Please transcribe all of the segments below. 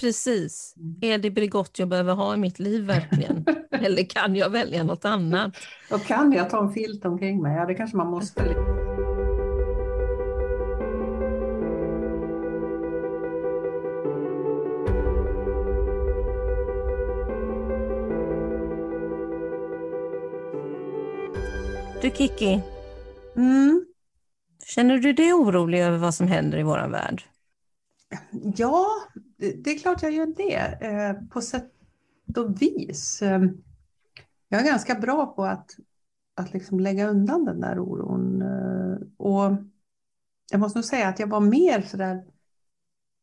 Precis. Är det Bregott jag behöver ha i mitt liv verkligen? Eller kan jag välja något annat? Och kan jag ta en filt omkring mig? Ja, det kanske man måste. Du Kiki, Mm. känner du dig orolig över vad som händer i vår värld? Ja, det är klart jag gör det. Eh, På sätt och vis. Eh, Jag är ganska bra på att, att liksom lägga undan den där oron. Eh, Och jag måste nog säga att jag var mer sådär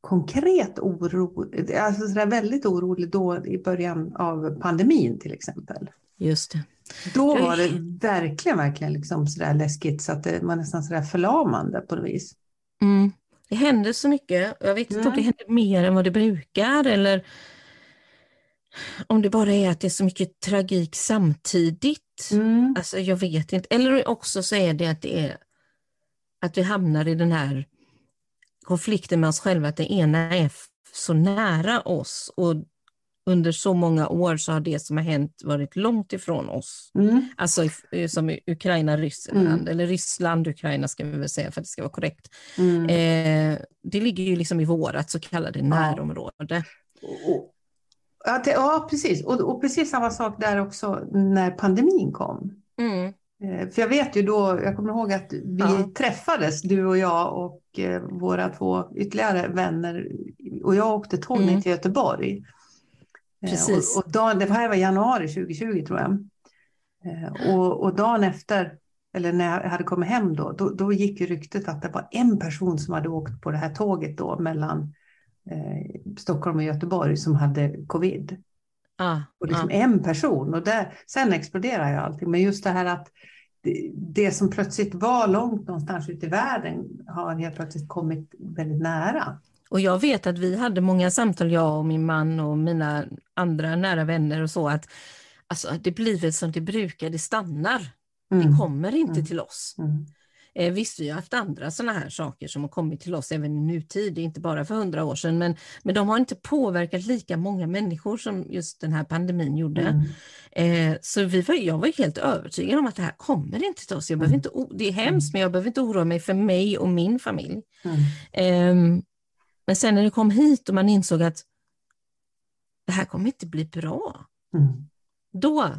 konkret orolig, alltså sådär väldigt orolig då i början av pandemin till exempel. Just det. Då var det verkligen, verkligen liksom sådär läskigt så att det var nästan sådär förlamande på något vis. Mm. Det händer så mycket. Jag vet inte om Mm. det händer mer än vad det brukar eller om det bara är att det är så mycket tragik samtidigt. Mm. Alltså jag vet inte. Eller också så är det att det är att vi hamnar i den här konflikten med oss själva, att det ena är så nära oss och under så många år så har det som har hänt varit långt ifrån oss. Mm. Alltså i- som i Ukraina, Ryssland, Mm. eller Ryssland, Ukraina ska vi väl säga för att det ska vara korrekt. Mm. Eh, det ligger ju liksom i vårat så kallade närområde. Ja, ja, precis. Och, och precis samma sak där också när pandemin kom. Mm. Eh, För jag vet ju då, jag kommer ihåg att vi Ja. träffades, du och jag och eh, våra två ytterligare vänner. Och jag åkte tåg ner Mm. till Göteborg. Eh, Precis. Och, och dagen, det här var januari 2020 tror jag. Eh, Och, och dagen efter, eller när jag hade kommit hem då, då, då gick ju ryktet att det var en person som hade åkt på det här tåget då mellan eh, Stockholm och Göteborg som hade covid. Ah, Och liksom ah. en person och där, sen exploderar ju allting. Men just det här att det, det som plötsligt var långt någonstans ute i världen har helt plötsligt kommit väldigt nära. Och jag vet att vi hade många samtal, jag och min man och mina andra nära vänner och så att alltså, det blir väl som det brukar, det stannar. Mm. Det kommer inte Mm. till oss. Mm. Eh, visst, vi har haft andra sådana här saker som har kommit till oss även i nutid, inte bara för hundra år sedan, men, men de har inte påverkat lika många människor som just den här pandemin gjorde. Mm. Eh, så vi var, jag var helt övertygad om att det här kommer inte till oss. Jag behöver Mm. inte, det är hemskt, men jag behöver inte oroa mig för mig och min familj. Mm. Men sen när det kom hit och man insåg att det här kommer inte bli bra, Mm. då,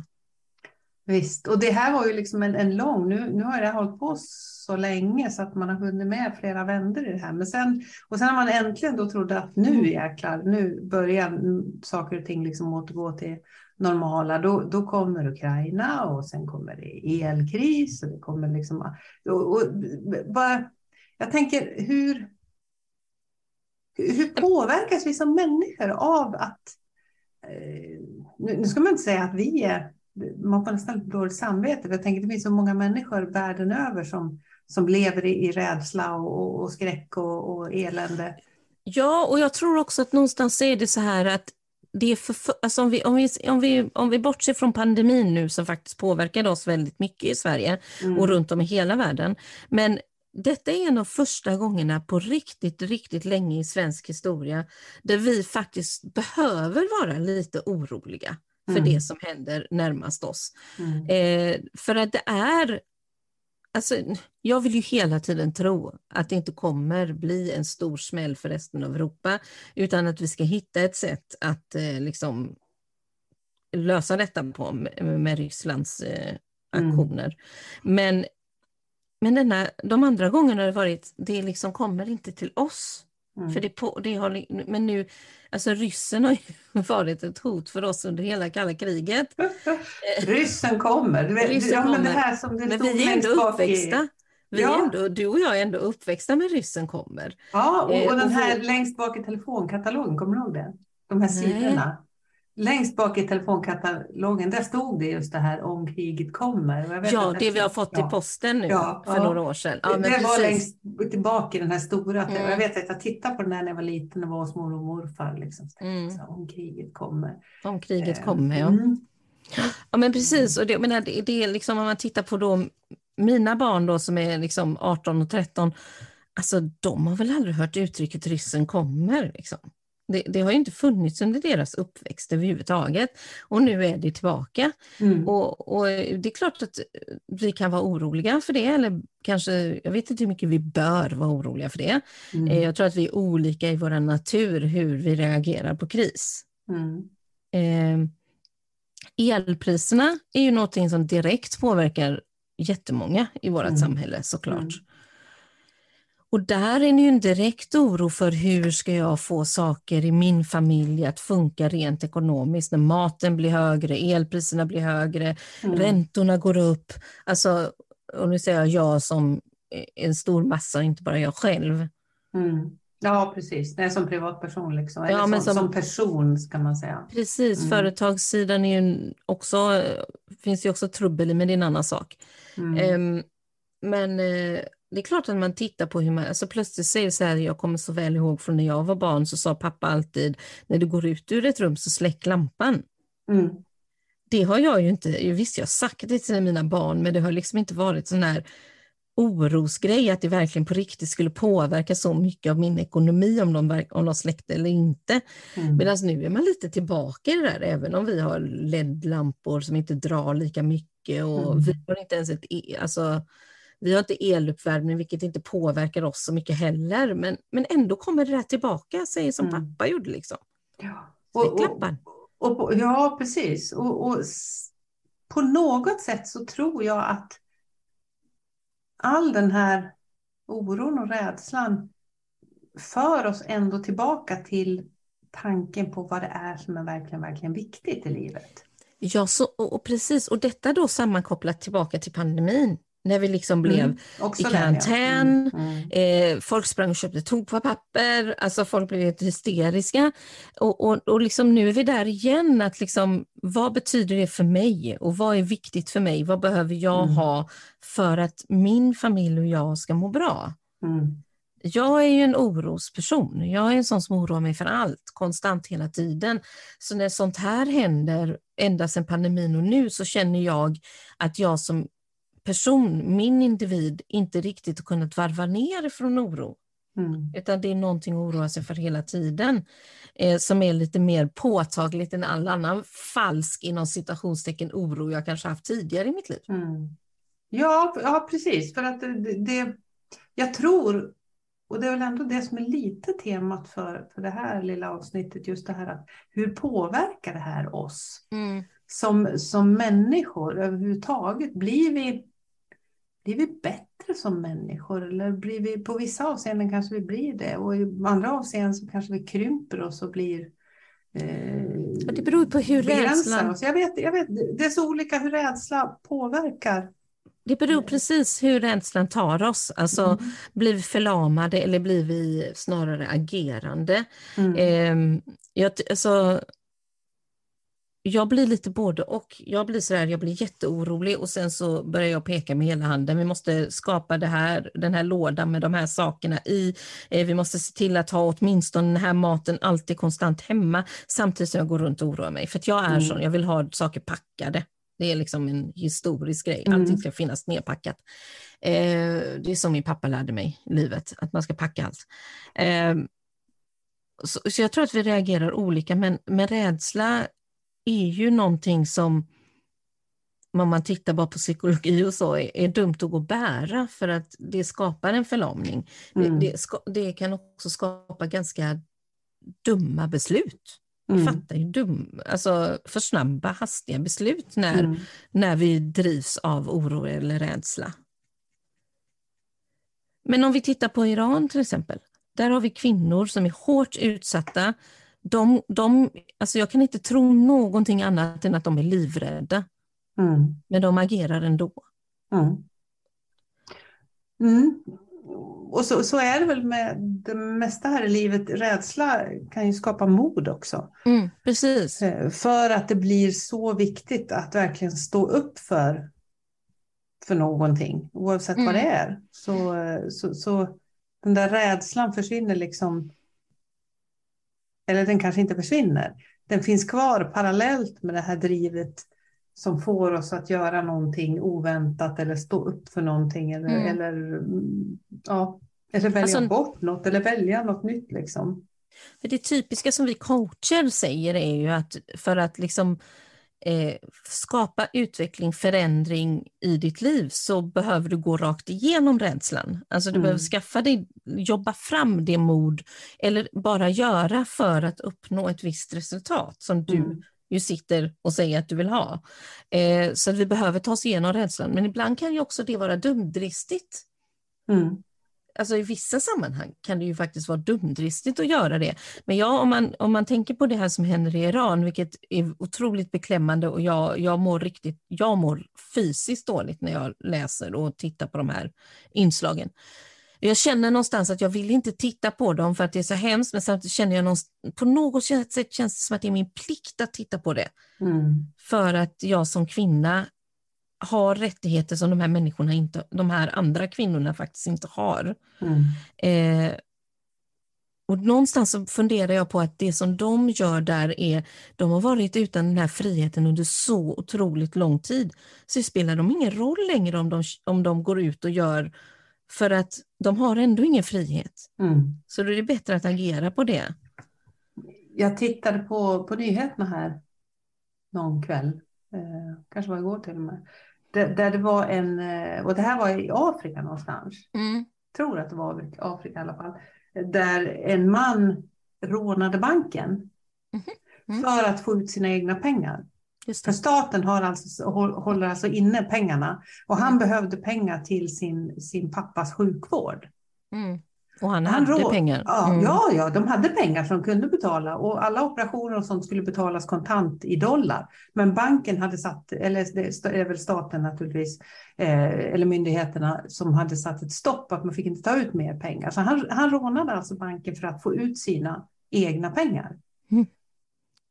Visst, och det här var ju liksom en, en lång, nu, nu har det hållit på så länge så att man har hunnit med flera vändor i det här. Men sen, och sen när man äntligen då trodde att nu jäklar, nu börjar mm, saker och ting liksom återgå till normala, då, då kommer Ukraina och sen kommer det elkris och det kommer liksom, och, och, bara, jag tänker hur, hur påverkas vi som människor av att, eh, nu, ska man inte säga att vi är man får nästan dåligt samvete. För jag tänker det finns så många människor världen över som, som lever i, i rädsla och, och skräck och, och elände. Ja, och jag tror också att någonstans är det så här att det är för, alltså om, vi, om, vi, om, vi, om vi bortser från pandemin nu som faktiskt påverkade oss väldigt mycket i Sverige Mm. och runt om i hela världen. Men detta är en av första gångerna på riktigt, riktigt länge i svensk historia där vi faktiskt behöver vara lite oroliga för Mm. det som händer närmast oss. Mm. Eh, för att det är, alltså, jag vill ju hela tiden tro att det inte kommer bli en stor smäll för resten av Europa, utan att vi ska hitta ett sätt att eh, liksom lösa detta på med, med Rysslands eh, Mm. aktioner. Men, men denna, de andra gångerna har det varit, det liksom kommer inte till oss. Mm. För det på, det har, men nu, alltså ryssen har ju varit ett hot för oss under hela kalla kriget. Ryssen kommer. Du vet, Ryssen ja, men kommer. vi är ändå i- uppväxta. Vi Ja. ändå, du och jag är ändå uppväxta med ryssen kommer. Ja, och, Eh, och den och här vår- längst bak i telefonkatalogen, kommer du ihåg det? De här Nej. sidorna. Längst bak i telefonkatalogen, där stod det just det här om kriget kommer. Ja, att det vi har fått ja. i posten nu Ja, för ja. några år sedan. Det det var längst tillbaka i den här stora. Mm. Jag vet att jag tittade på den här när jag var liten och var hos mormor och morfar. Liksom, Mm. så om kriget kommer. Om kriget Eh, kommer, ja. mm. Ja men precis, och det, menar, det, det är liksom om man tittar på då, mina barn då som är liksom 18 och 13, alltså de har väl aldrig hört uttrycket ryssen kommer. Liksom. Det, det, har ju inte funnits under deras uppväxt överhuvudtaget och nu är det tillbaka. Mm. Och, och, Det är klart att vi kan vara oroliga för det, eller kanske, jag vet inte hur mycket vi bör vara oroliga för det. Mm. Eh, jag tror att vi är olika i vår natur hur vi reagerar på kris. Mm. Eh, elpriserna är ju någonting som direkt påverkar jättemånga i vårt mm. samhälle såklart. Mm. Och där är det ju en direkt oro för hur ska jag få saker i min familj att funka rent ekonomiskt när maten blir högre, elpriserna blir högre, mm. räntorna går upp. Alltså, och nu säger jag jag som en stor massa, inte bara jag själv. Mm. Ja, precis. Det är som privatperson, liksom. Eller ja, men som, som, person ska man säga. Precis, mm. företagssidan är ju också, finns ju också trubbel i, men det är en annan sak. Um, men uh, det är klart att man tittar på hur man, alltså plötsligt säger så här, jag kommer så väl ihåg från när jag var barn så sa pappa alltid, när du går ut ur ett rum så släck lampan. Mm. Det har jag ju inte, visst jag har sagt det till mina barn, men det har liksom inte varit sån här orosgrej, att det verkligen på riktigt skulle påverka så mycket av min ekonomi om de, om de släckte eller inte. Mm. Medan nu är man lite tillbaka i det där, även om vi har LED-lampor som inte drar lika mycket och mm. vi har inte ens ett, e, alltså, vi har inte eluppvärmning vilket inte påverkar oss så mycket heller, men, men ändå kommer det där tillbaka, säger som mm. pappa gjorde. Liksom. Ja. Och, och, och, ja, precis. Och, och på något sätt så tror jag att all den här oron och rädslan för oss ändå tillbaka till tanken på vad det är som är verkligen, verkligen viktigt i livet. Ja, så, och, precis. Och detta då sammankopplat tillbaka till pandemin när vi liksom blev mm, i karantän. Mm, mm. Eh, folk sprang och köpte toapapper, alltså folk blev helt hysteriska. Och, och, och liksom nu är vi där igen, att liksom, vad betyder det för mig och vad är viktigt för mig? Vad behöver jag mm. ha för att min familj och jag ska må bra? Mm. Jag är ju en orosperson. Jag är en sån som oroar mig för allt, konstant hela tiden. Så när sånt här händer, ända sedan pandemin och nu, så känner jag att jag som person, min individ, inte riktigt kunnat varva ner från oro. Mm. Utan det är någonting att oroa sig för hela tiden, eh, som är lite mer påtagligt än all annan falsk inom citationstecken oro jag kanske haft tidigare i mitt liv. Mm. Ja, ja, precis. För att det, det, jag tror, och det är väl ändå det som är lite temat för, för det här lilla avsnittet, just det här att hur påverkar det här oss? Mm. Som, som människor överhuvudtaget, blir vi blir vi bättre som människor eller blir vi på vissa avseenden kanske vi blir det och i andra avseenden så kanske vi krymper oss och blir eh, det beror på hur rädslan... Oss. Jag vet, jag vet, det är så olika hur rädsla påverkar. Det beror precis hur rädslan tar oss. Alltså, mm. Blir vi förlamade eller blir vi snarare agerande? Mm. Eh, jag, alltså, jag blir lite både och. Jag blir sådär, jag blir jätteorolig och sen så börjar jag peka med hela handen. Vi måste skapa det här, den här lådan med de här sakerna i. Eh, vi måste se till att ha åtminstone den här maten alltid konstant hemma samtidigt som jag går runt och oroar mig. För jag är mm. sån, jag vill ha saker packade. Det är liksom en historisk grej, mm. allting ska finnas nedpackat. Eh, det är som min pappa lärde mig i livet, att man ska packa allt. Eh, så, så, jag tror att vi reagerar olika, men, men rädsla är ju någonting som om man tittar bara på psykologi och så, är, är dumt att gå och bära för att det skapar en förlamning. Mm. Det, det, det, kan också skapa ganska dumma beslut. Mm. Vi fattar ju dum, alltså för snabba, hastiga beslut när, mm. när vi drivs av oro eller rädsla. Men om vi tittar på Iran till exempel, där har vi kvinnor som är hårt utsatta de, de, alltså jag kan inte tro någonting annat än att de är livrädda. Mm. Men de agerar ändå. Mm. Mm. Och så, så, är det väl med det mesta här i livet. Rädsla kan ju skapa mod också. Mm, precis. Eh, för att det blir så viktigt att verkligen stå upp för, för någonting, oavsett vad mm. det är. Så, så, så den där rädslan försvinner liksom eller den kanske inte försvinner. Den finns kvar parallellt med det här drivet som får oss att göra någonting oväntat eller stå upp för någonting eller, mm. eller, ja, eller välja alltså, bort något eller välja något nytt. Liksom. För det typiska som vi coacher säger är ju att för att liksom eh, skapa utveckling, förändring i ditt liv så behöver du gå rakt igenom rädslan. Alltså du Mm. behöver skaffa dig, jobba fram det mod eller bara göra för att uppnå ett visst resultat som du Mm. ju sitter och säger att du vill ha. Eh, så vi behöver ta oss igenom rädslan, men ibland kan ju också det vara dumdristigt. Mm. Alltså i vissa sammanhang kan det ju faktiskt vara dumdristigt att göra det. Men ja, om man, om man tänker på det här som händer i Iran, vilket är otroligt beklämmande och jag, jag mår riktigt, jag mår fysiskt dåligt när jag läser och tittar på de här inslagen. Jag känner någonstans att jag vill inte titta på dem för att det är så hemskt, men samtidigt känner jag någonstans, på något sätt känns det som att det är min plikt att titta på det. Mm. För att jag som kvinna har rättigheter som de här människorna inte, de här andra kvinnorna faktiskt inte har. Mm. Eh, och någonstans så funderar jag på att det som de gör där är, de har varit utan den här friheten under så otroligt lång tid, så det spelar de ingen roll längre om de, om de går ut och gör, för att de har ändå ingen frihet. Mm. Så då är det bättre att agera på det. Jag tittade på, på nyheterna här någon kväll, kanske var igår till och med, där, där det var en, eh, och det här var i Afrika någonstans, Mm. tror att det var Afrika i alla fall, där en man rånade banken Mm. för att få ut sina egna pengar. För staten har alltså, hå- håller alltså inne pengarna och han behövde pengar till sin, sin pappas sjukvård. Mm. Och han, Han hade rå- pengar. Ja, Mm. ja, ja, de hade pengar som kunde betala och alla operationer och sånt skulle betalas kontant i dollar. Men banken hade satt, eller det är väl staten naturligtvis, eh, eller myndigheterna som hade satt ett stopp att man fick inte ta ut mer pengar. Så han, han rånade alltså banken för att få ut sina egna pengar. Mm.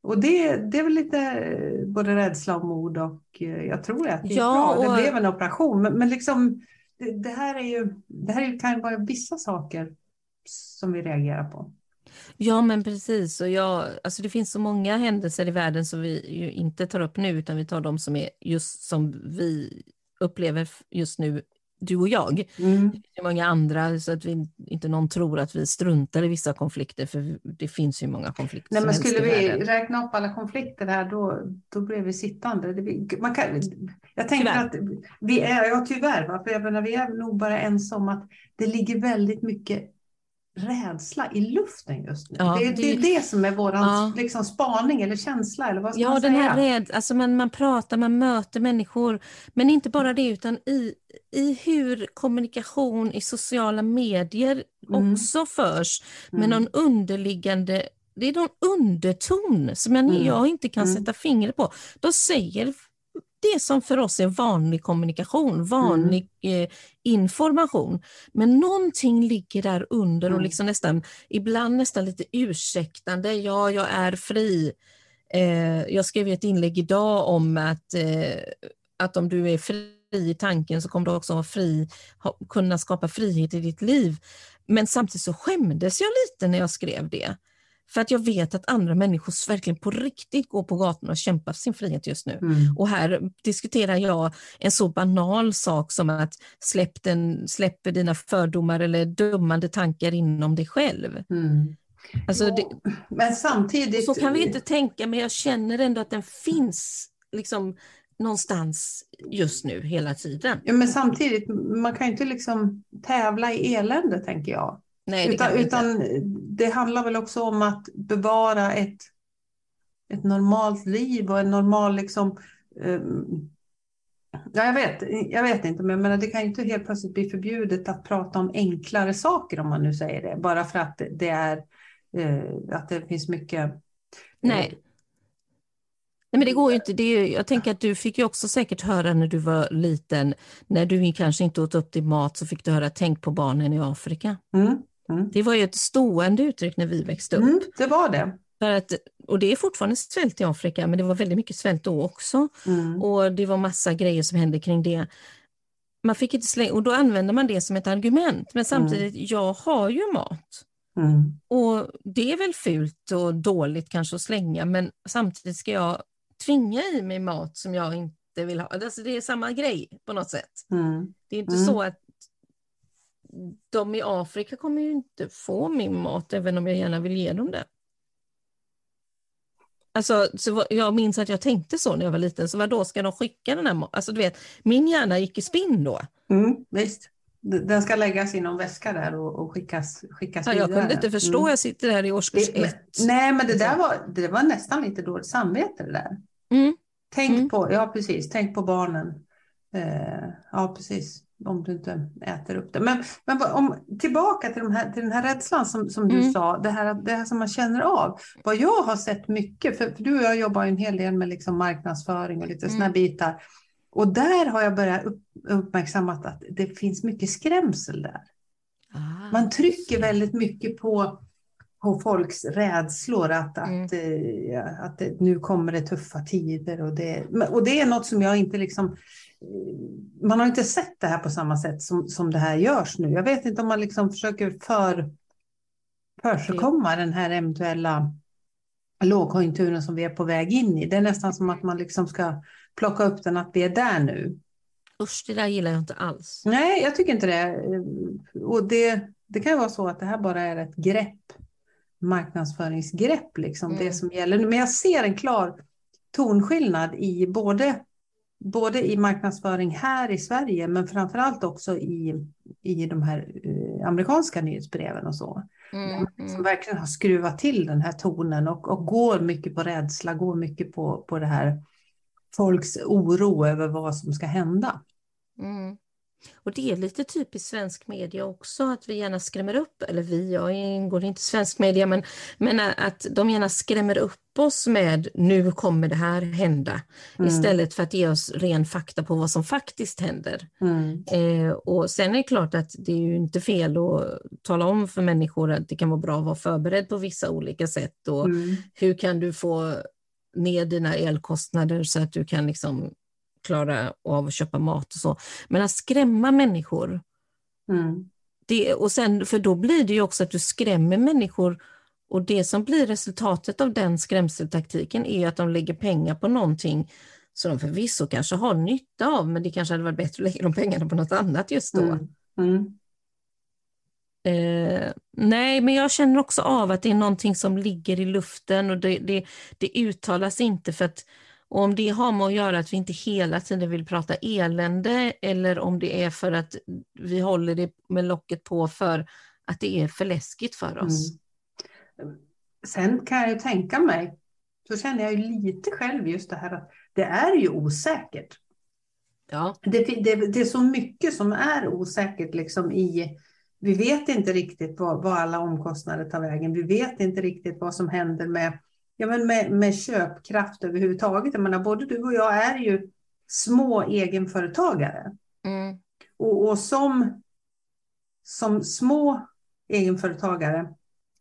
Och det, det är väl lite eh, både rädsla och mod och eh, jag tror att det är Ja, bra. Det och- blev en operation, men, men liksom det, här är ju, det här kan vara vissa saker som vi reagerar på. Ja, men precis. Och jag, alltså det finns så många händelser i världen som vi ju inte tar upp nu, utan vi tar de som är just som vi upplever just nu, du och jag. Mm. Det är många andra, så att vi, inte någon tror att vi struntar i vissa konflikter, för det finns ju många konflikter Nej, men skulle vi räkna upp alla konflikter här, då, då blir vi sittande. Det Man kan, jag tänker Tyvärr. att vi är, ja tyvärr, va? för jag menar, vi är nog bara ensamma att det ligger väldigt mycket rädsla i luften just nu. Ja, det, det- det är det som är vår Ja. liksom, spaning eller känsla, eller vad ska Ja, man den säga? här rädd, alltså man, man pratar, man möter människor, men inte bara det, utan i, i hur kommunikation i sociala medier Mm. också förs, med Mm. någon underliggande, det är någon underton som jag, Mm. jag inte kan Mm. sätta fingret på. De säger det som för oss är vanlig kommunikation, vanlig Mm. eh, information. Men någonting ligger där under och Mm. liksom nästan, ibland nästan lite ursäktande. Ja, jag är fri. Eh, jag skrev ett inlägg idag om att, eh, att om du är fri i tanken så kommer du också vara fri, ha, kunna skapa frihet i ditt liv. Men samtidigt så skämdes jag lite när jag skrev det. För att jag vet att andra människor verkligen på riktigt går på gatorna och kämpar för sin frihet just nu. Mm. Och här diskuterar jag en så banal sak som att släpp, den, släpp dina fördomar eller dömande tankar inom dig själv. Mm. Alltså det, Jo, Men samtidigt... så kan vi inte tänka, men jag känner ändå att den finns liksom någonstans just nu hela tiden. Ja, men samtidigt, man kan ju inte liksom tävla i elände, tänker jag. Nej, det Utan, inte. utan det handlar väl också om att bevara ett, ett normalt liv och en normal liksom... ehm, ja, jag vet, jag vet inte, men jag menar, det kan ju inte helt plötsligt bli förbjudet att prata om enklare saker om man nu säger det. Bara för att det är eh, att det finns mycket... eh, Nej. Nej, men det går ju inte. Det är, jag tänker att du fick ju också säkert höra när du var liten, när du kanske inte åt upp din mat, så fick du höra tänk på barnen i Afrika. Mm, mm, Det var ju ett stående uttryck när vi växte upp. mm, det var det. För att, och det är fortfarande svält i Afrika, men det var väldigt mycket svält då också. Mm, Och det var massa grejer som hände kring det. Man fick inte slänga, och då använder man det som ett argument. Men samtidigt, jag har ju mat. mm, Och det är väl fult och dåligt kanske att slänga, men samtidigt ska jag tvinga i mig mat som jag inte vill ha. Alltså det är samma grej på något sätt. mm. Det är inte Mm. så att de i Afrika kommer ju inte få min mat även om jag gärna vill ge dem det. Alltså, så jag minns att jag tänkte så när jag var liten, så då ska de skicka den här Alltså du vet, min hjärna gick i spinn då. Mm, visst. Den ska läggas i någon väska där och, och skickas, skickas ja, vidare. Jag kunde inte förstå, mm. jag sitter här i årskurs det, ett. Nej, men det där var, det var nästan lite dåligt samvete det där. Mm. Tänk mm. på, ja precis, tänk på barnen. Eh, ja, precis om du inte äter upp det. Men, men om, tillbaka till, de här, till den här rädslan som, som du mm. sa, det här, det här som man känner av. Vad jag har sett mycket, för, för du och jag jobbar en hel del med liksom marknadsföring och lite mm. sådana bitar. Och där har jag börjat upp, uppmärksammat att det finns mycket skrämsel där. Ah, man trycker väldigt mycket på, på folks rädslor att, mm. att, eh, att, att nu kommer det tuffa tider. Och det, och det är något som jag inte liksom man har inte sett det här på samma sätt som, som det här görs nu. Jag vet inte om man liksom försöker för, försigkomma mm. den här eventuella lågkonjunkturen som vi är på väg in i. Det är nästan som att man liksom ska plocka upp den att vi är där nu. Usch, det där gillar jag inte alls. Nej, jag tycker inte det. Och det, det kan vara så att det här bara är ett grepp, marknadsföringsgrepp, liksom, mm. det som gäller. Men jag ser en klar tonskillnad i både både i marknadsföring här i Sverige, men framför allt också i, i de här eh, amerikanska nyhetsbreven och så. Mm, som mm. verkligen har skruvat till den här tonen och, och går mycket på rädsla, går mycket på, på det här folks oro över vad som ska hända. Mm. Och det är lite typiskt svensk media också, att vi gärna skrämmer upp, eller vi, jag ingår inte i svensk media, men, men att de gärna skrämmer upp oss med nu kommer det här hända, mm. istället för att ge oss ren fakta på vad som faktiskt händer. Mm. Eh, och sen är det klart att det är ju inte fel att tala om för människor att det kan vara bra att vara förberedd på vissa olika sätt och mm. hur kan du få ner dina elkostnader så att du kan liksom klara av att köpa mat och så. Men att skrämma människor, mm. det, och sen, för då blir det ju också att du skrämmer människor och det som blir resultatet av den skrämseltaktiken är att de lägger pengar på någonting som de förvisso kanske har nytta av, men det kanske hade varit bättre att lägga de pengarna på något annat just då. Mm. Mm. Eh, nej, men jag känner också av att det är någonting som ligger i luften och det, det, det uttalas inte för att och om det har med att göra att vi inte hela tiden vill prata elände eller om det är för att vi håller det med locket på för att det är för läskigt för oss. Mm. Sen kan jag ju tänka mig, så känner jag ju lite själv just det här att det är ju osäkert. Ja. Det, det, det är så mycket som är osäkert liksom i vi vet inte riktigt vad, vad alla omkostnader tar vägen. Vi vet inte riktigt vad som händer med ja, men med, med köpkraft överhuvudtaget. Jag menar, både du och jag är ju små egenföretagare. Mm. Och, och som, som små egenföretagare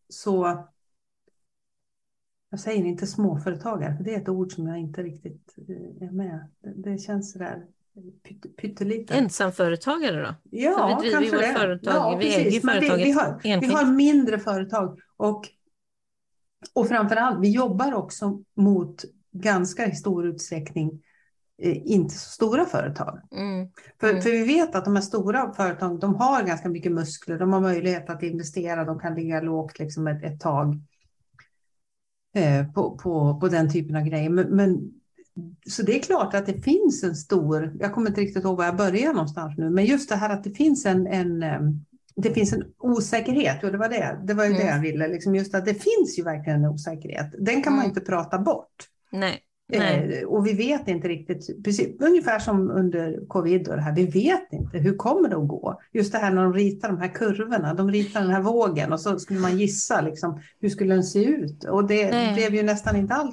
så jag säger inte småföretagare, för det är ett ord som jag inte riktigt eh, är med. Det, det känns sådär pytteliten. Ensamföretagare då? Ja, kanske det. Företag, ja, vi precis. äger företaget vi, vi, har, vi har mindre företag och och framför allt, vi jobbar också mot ganska i stor utsträckning eh, inte så stora företag. Mm. För, mm. för vi vet att de här stora företagen, de har ganska mycket muskler, de har möjlighet att investera, de kan ligga lågt liksom ett, ett tag eh, på, på, på den typen av grejer. Men, men, så det är klart att det finns en stor, jag kommer inte riktigt ihåg var jag börjar någonstans nu, men just det här att det finns en, en eh, det finns en osäkerhet, och det var det, det, var ju mm. det jag ville, liksom just att det finns ju verkligen en osäkerhet. Den kan mm. man inte prata bort. Nej. Nej. Eh, och vi vet inte riktigt, precis, ungefär som under covid och det här, vi vet inte hur kommer det att gå. Just det här när de ritar de här kurvorna, de ritar den här vågen och så skulle man gissa liksom, hur skulle den se ut. Och det Nej. blev ju nästan inte all,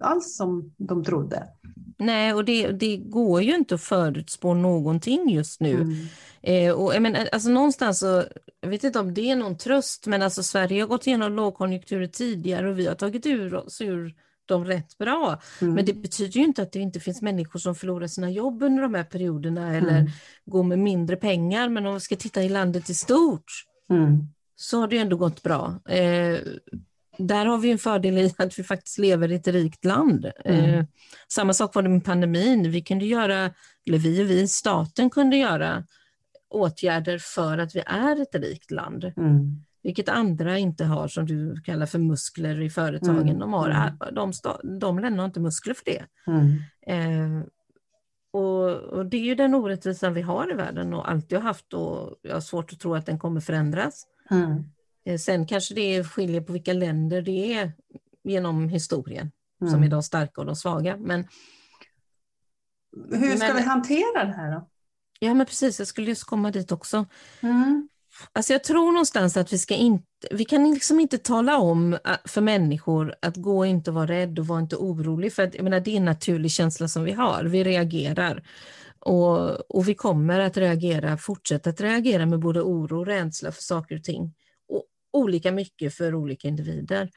alls som de trodde. Nej, och det, det går ju inte att förutspå någonting just nu. Mm. Eh, och, men, alltså, någonstans så, jag vet inte om det är någon tröst, men alltså, Sverige har gått igenom lågkonjunkturer tidigare och vi har tagit ur oss ur dem rätt bra. Mm. Men det betyder ju inte att det inte finns människor som förlorar sina jobb under de här perioderna eller mm. går med mindre pengar. Men om vi ska titta i landet i stort mm. så har det ändå gått bra. Eh, där har vi en fördel i att vi faktiskt lever i ett rikt land. Mm. Eh, samma sak var det med pandemin. Vi kunde göra, eller vi och vi, staten kunde göra åtgärder för att vi är ett rikt land. Mm. Vilket andra inte har som du kallar för muskler i företagen. Mm, De, har, mm. de, de lämnar inte muskler för det. Mm. Eh, och, och det är ju den orättvisan vi har i världen och alltid har haft och jag har svårt att tro att den kommer förändras. Mm. Eh, sen kanske det skiljer på vilka länder det är genom historien som Mm. är de starka och de svaga. Men Hur ska Men- vi hantera det här då? ja, men precis, jag skulle just komma dit också. Mm. Alltså jag tror någonstans att vi ska inte, vi kan liksom inte tala om äh, för människor att gå inte och vara rädd och vara inte orolig för att jag menar, det är en naturlig känsla som vi har, vi reagerar. Och, och vi kommer att reagera, fortsätta att reagera med både oro och rädsla för saker och ting. Olika mycket för olika individer.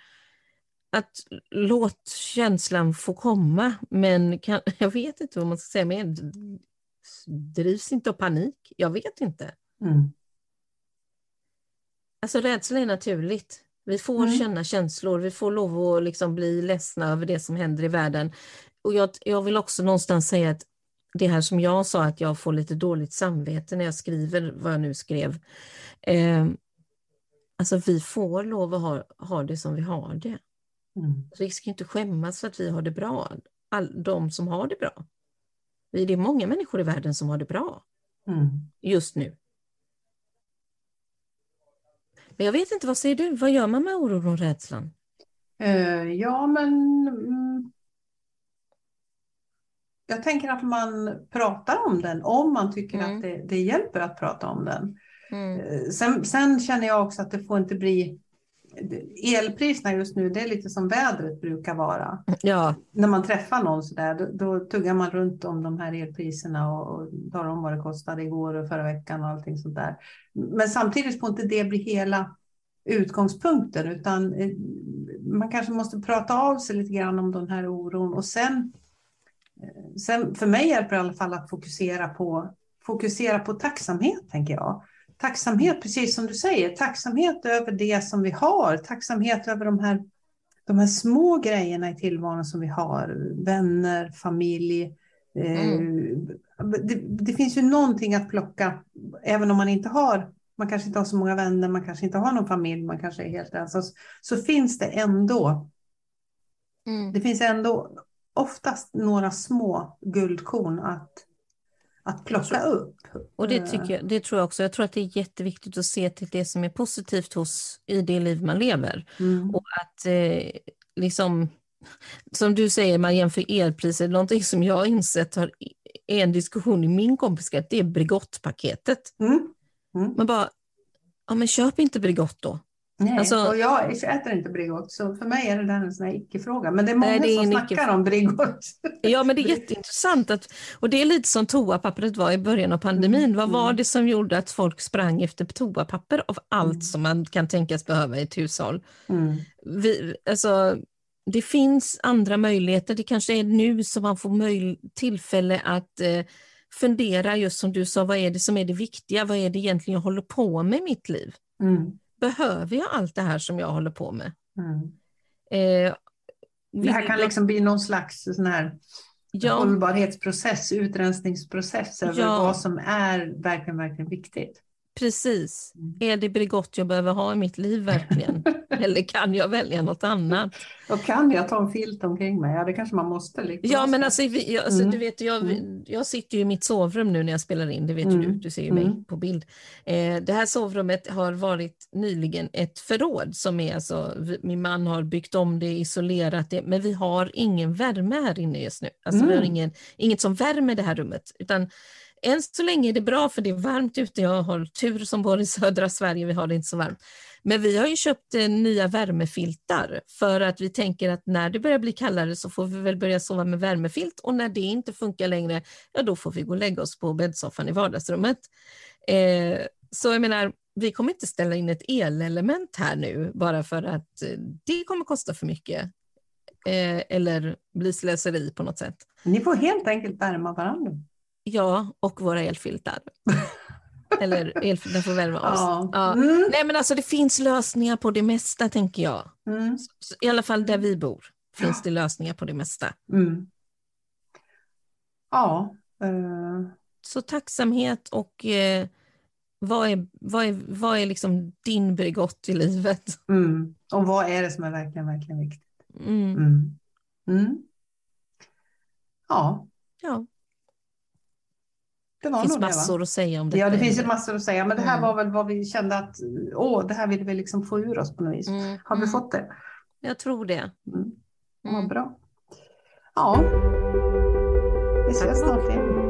Att låt känslan få komma, men kan, jag vet inte vad man ska säga mer. Drivs inte av panik? Jag vet inte. Mm. Alltså rädsla är naturligt. Vi får Mm. känna känslor, vi får lov att liksom bli ledsna över det som händer i världen. Och jag, jag vill också någonstans säga att det här som jag sa att jag får lite dåligt samvete när jag skriver vad jag nu skrev. Eh, alltså vi får lov att ha, ha det som vi har det. Mm. Vi ska inte skämmas för att vi har det bra. All, de som har det bra. Det är många människor i världen som har det bra Mm. just nu. Men jag vet inte, vad säger du? Vad gör man med oron och rädslan? Eh, ja, men mm, jag tänker att man pratar om den om man tycker Mm. att det, det hjälper att prata om den. Mm. Eh, Sen, sen känner jag också att det får inte bli Elpriserna just nu, det är lite som vädret brukar vara. Ja, När man träffar någon sådär, då, då tuggar man runt om de här elpriserna och, och talar om vad det kostade igår och förra veckan och allting sånt där. Men samtidigt får inte det bli hela utgångspunkten, utan eh, man kanske måste prata av sig lite grann om den här oron och sen, eh, sen för mig hjälper det i alla fall att fokusera på, fokusera på tacksamhet, tänker jag. Tacksamhet, precis som du säger, tacksamhet över det som vi har, tacksamhet över de här, de här små grejerna i tillvaron som vi har, vänner, familj. Eh, det, det finns ju någonting att plocka, även om man inte har, man kanske inte har så många vänner, man kanske inte har någon familj, man kanske är helt ensam, så, så finns det ändå, mm. det finns ändå oftast några små guldkorn att, att plocka upp. och det, Eh, tycker jag, det tror jag också. Jag tror att det är jätteviktigt att se till det som är positivt hos, i det liv man lever. Mm. Och att eh, liksom, som du säger, man jämför elpriser, någonting som jag har insett har, är en diskussion i min kompiskrets, det är Bregottpaketet. Mm. Mm. Man bara, ja men köp inte Bregott då. Nej, Alltså- och jag äter inte Bregott, så för mig är det där en sån icke-fråga. Men det är många Nej, det är som snackar om Bregott. Ja, men det är jätteintressant. Att, och det är lite som toapappret var i början av pandemin. Mm, Vad var mm. det som gjorde att folk sprang efter toapapper av allt Mm. som man kan tänkas behöva i ett hushåll? Mm. Vi, alltså, det finns andra möjligheter. Det kanske är nu som man får tillfälle att eh, fundera, just som du sa, vad är det som är det viktiga? Vad är det egentligen jag håller på med i mitt liv? Mm. Behöver jag allt det här som jag håller på med? Mm. Eh, Det här kan liksom bli någon slags sån här ja, hållbarhetsprocess, utrensningsprocess över Ja. vad som är verkligen, verkligen viktigt. Precis. Mm. Är det Bregott jag behöver ha i mitt liv verkligen? Eller kan jag välja något annat? Och kan jag ta en filt omkring mig? Ja, det kanske man måste. Liksom. Ja, men alltså, jag, alltså Mm. du vet, jag, Mm. jag sitter ju i mitt sovrum nu när jag spelar in, det vet Mm. du, du ser ju mig Mm. på bild. Eh, det här sovrummet har varit nyligen ett förråd som är alltså, vi, min man har byggt om det, isolerat det, men vi har ingen värme här inne just nu. Alltså vi har ingen, inget som värmer det här rummet, utan än så länge är det bra för det är varmt ute. Jag har tur som bor i södra Sverige, vi har det inte så varmt. Men vi har ju köpt eh, nya värmefiltar för att vi tänker att när det börjar bli kallare så får vi väl börja sova med värmefilt och när det inte funkar längre, ja då får vi gå och lägga oss på bäddsoffan i vardagsrummet. Eh, så jag menar, vi kommer inte ställa in ett elelement här nu bara för att eh, det kommer kosta för mycket. Eh, eller bli slöseri på något sätt. Ni får helt enkelt värma varandra. Ja, och våra elfiltar. Eller elfiltar får värma oss. Ja. Ja. Mm. Nej men alltså det finns lösningar på det mesta tänker jag. Mm. I alla fall där vi bor finns det lösningar på det mesta. Mm. Ja. eh, Så tacksamhet och eh, vad är, vad är, vad är liksom din Bregott i livet? Mm. Och vad är det som är verkligen, verkligen viktigt? Mm. Mm. Mm. Ja, Ja, det det finns nog det, massor att säga om detta. Ja, det finns ju massor att säga, men det här Mm. var väl vad vi kände att åh, det här vill vi liksom få ur oss på något vis. Mm, Har vi mm. fått det? Jag tror det. Mm. Vad Mm. bra. Ja, vi ses snart igen.